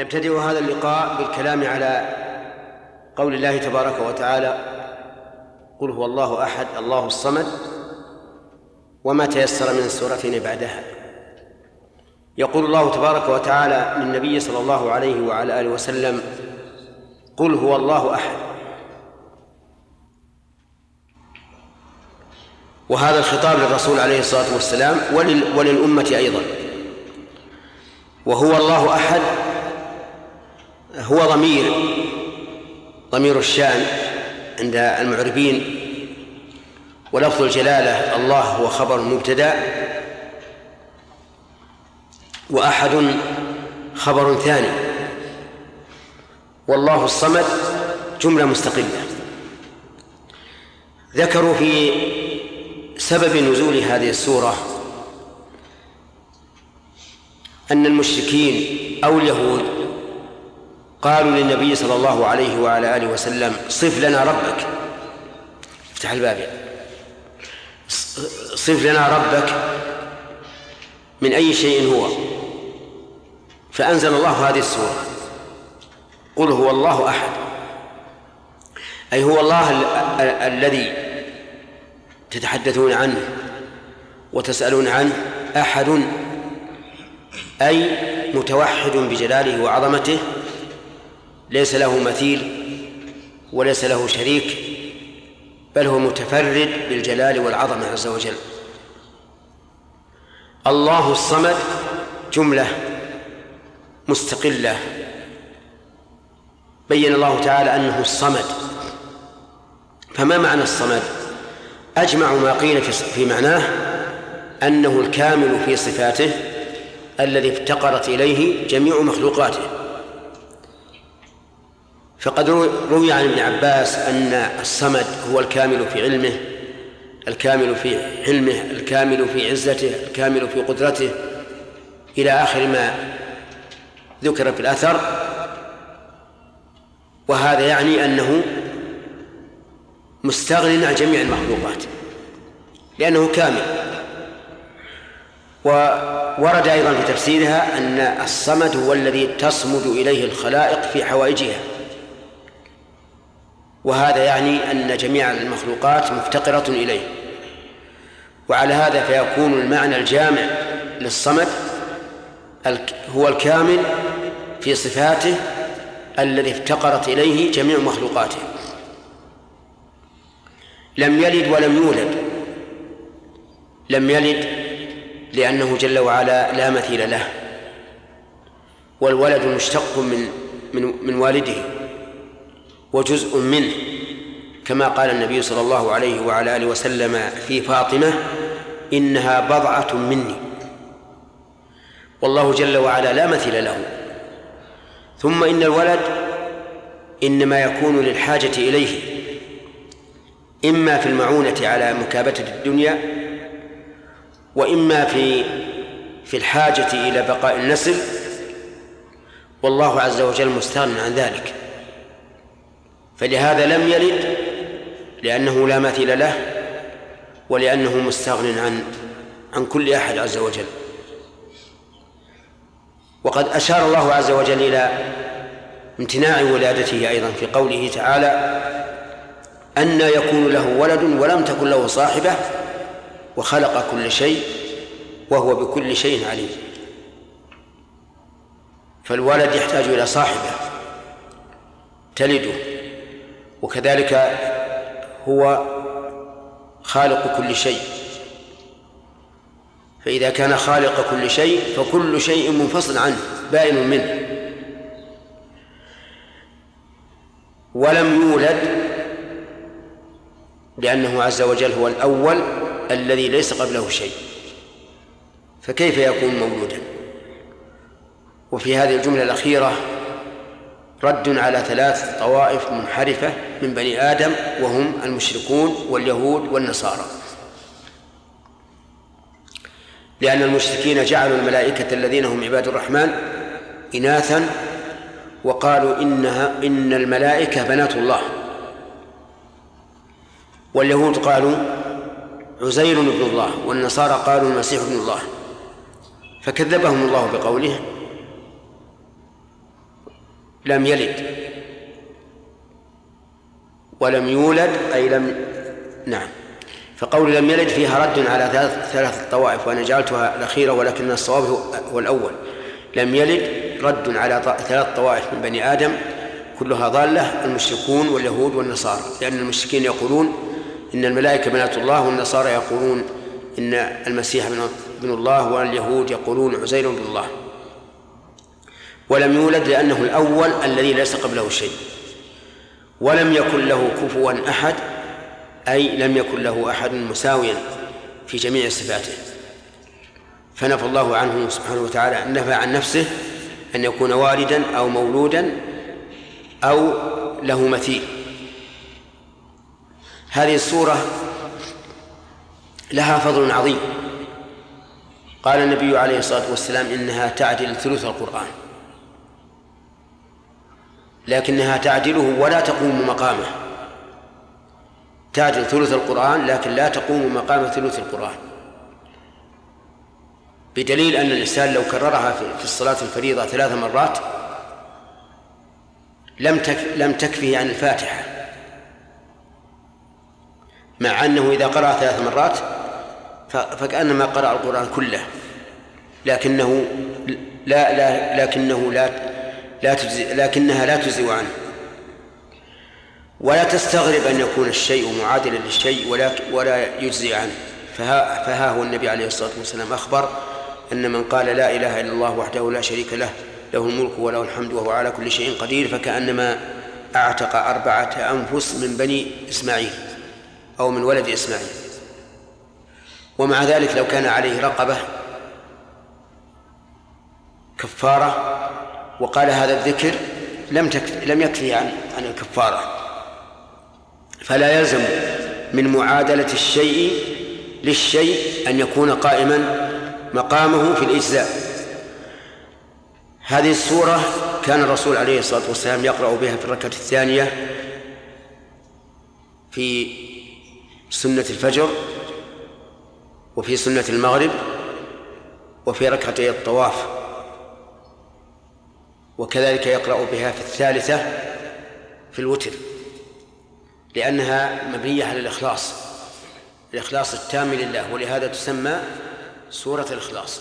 نبتدئ هذا اللقاء بالكلام على قول الله تبارك وتعالى قل هو الله أحد الله الصمد وما تيسر من السورتين بعدها. يقول الله تبارك وتعالى للنبي صلى الله عليه وعلى آله وسلم قل هو الله أحد. وهذا الخطاب للرسول عليه الصلاة والسلام ولل وللأمة أيضا. وهو الله أحد هو ضمير ضمير الشأن عند المعربين. ولفظ الجلالة الله هو خبر مبتدأ وأحد خبر ثاني. والله الصمد جملة مستقلة. ذكروا في سبب نزول هذه السورة أن المشركين أو اليهود قالوا للنبي صلى الله عليه وعلى آله وسلم صف لنا ربك. افتح الباب صف لنا ربك من أي شيء هو. فأنزل الله هذه السورة. قل هو الله أحد. أي هو الله الذي تتحدثون عنه وتسألون عنه أحد أي متوحد بجلاله وعظمته ليس له مثيل وليس له شريك بل هو متفرد بالجلال والعظمة عز وجل. الله الصمد جملة مستقلة. بين الله تعالى أنه الصمد. فما معنى الصمد؟ أجمع ما قيل في معناه أنه الكامل في صفاته الذي افتقرت إليه جميع مخلوقاته. فقد روي عن ابن عباس أن الصمد هو الكامل في علمه الكامل في حلمه الكامل في عزته الكامل في قدرته إلى آخر ما ذكر في الأثر. وهذا يعني أنه مستغن عن جميع المخلوقات لأنه كامل. وورد أيضا في تفسيرها أن الصمد هو الذي تصمد إليه الخلائق في حوائجها. وهذا يعني أن جميع المخلوقات مفتقرة إليه. وعلى هذا فيكون المعنى الجامع للصمد هو الكامل في صفاته الذي افتقرت إليه جميع مخلوقاته. لم يلد ولم يولد. لم يلد لأنه جل وعلا لا مثيل له. والولد مشتق من من من والده. وجزء منه كما قال النبي صلى الله عليه وعلى آله وسلم في فاطمة إنها بضعة مني. والله جل وعلا لا مثل له. ثم إن الولد إنما يكون للحاجة إليه إما في المعونة على مكابده الدنيا وإما في في الحاجة إلى بقاء النسل. والله عز وجل مستغن عن ذلك. فلهذا لم يلد لأنه لا مثيل له ولأنه مستغن عن عن كل أحد عز وجل. وقد أشار الله عز وجل إلى امتناع ولادته أيضا في قوله تعالى أن يكون له ولد ولم تكن له صاحبة وخلق كل شيء وهو بكل شيء عليم. فالولد يحتاج إلى صاحبة تلده. وكذلك هو خالق كل شيء. فإذا كان خالق كل شيء فكل شيء منفصل عنه بائن منه. ولم يولد لأنه عز وجل هو الأول الذي ليس قبله شيء. فكيف يكون مولودا؟ وفي هذه الجملة الأخيرة رد على ثلاث طوائف منحرفة من بني آدم وهم المشركون واليهود والنصارى. لأن المشركين جعلوا الملائكة الذين هم عباد الرحمن إناثا وقالوا إنها إن الملائكة بنات الله. واليهود قالوا عزير ابن الله والنصارى قالوا المسيح ابن الله. فكذبهم الله بقوله لم يلد. ولم يولد أي لم نعم. فقول لم يلد فيها رد على ثلاث ثلاث طوائف وأنا جعلتها الأخيرة ولكن الصواب هو الأول لم يلد رد على ثلاث طوائف من بني آدم كلها ضالة المشركون واليهود والنصارى. لأن المشركين يقولون إن الملائكة بنات الله والنصارى يقولون إن المسيح بن الله واليهود يقولون عزير بن الله. ولم يولد لأنه الأول الذي ليس قبله شيء. ولم يكن له كفوا أحد أي لم يكن له أحد مساويا في جميع صفاته. فنفى الله عنه سبحانه وتعالى نفى عن نفسه أن يكون والدا أو مولودا أو له مثيل. هذه السورة لها فضل عظيم. قال النبي عليه الصلاة والسلام إنها تعدل ثلث القرآن. لكنها تعدله ولا تقوم مقامه. تعدل ثلث القرآن لكن لا تقوم مقام ثلث القرآن. بدليل أن الإنسان لو كررها في الصلاة الفريضة ثلاث مرات لم تك لم تكفه عن الفاتحة. مع أنه إذا قرأ ثلاث مرات فكأنما قرأ القرآن كله. لكنه لا لا لكنه لا لا تجزي لكنها لا تجزي عنه. ولا تستغرب أن يكون الشيء معادلا للشيء ولا ولا يجزي عنه. فها, فها هو النبي عليه الصلاة والسلام أخبر أن من قال لا إله إلا الله وحده لا شريك له له الملك وله الحمد وهو على كل شيء قدير فكأنما أعتق أربعة أنفس من بني إسماعيل أو من ولد إسماعيل. ومع ذلك لو كان عليه رقبة كفارة وقال هذا الذكر لم تكفي لم يكفي عن عن الكفارة. فلا يلزم من معادلة الشيء للشيء أن يكون قائما مقامه في الإجزاء. هذه السورة كان الرسول عليه الصلاة والسلام يقرأ بها في الركعة الثانية في سنة الفجر وفي سنة المغرب وفي ركعتي الطواف. وكذلك يقرأ بها في الثالثة في الوتر لأنها مبنية على الإخلاص الإخلاص التام لله ولهذا تسمى سورة الإخلاص.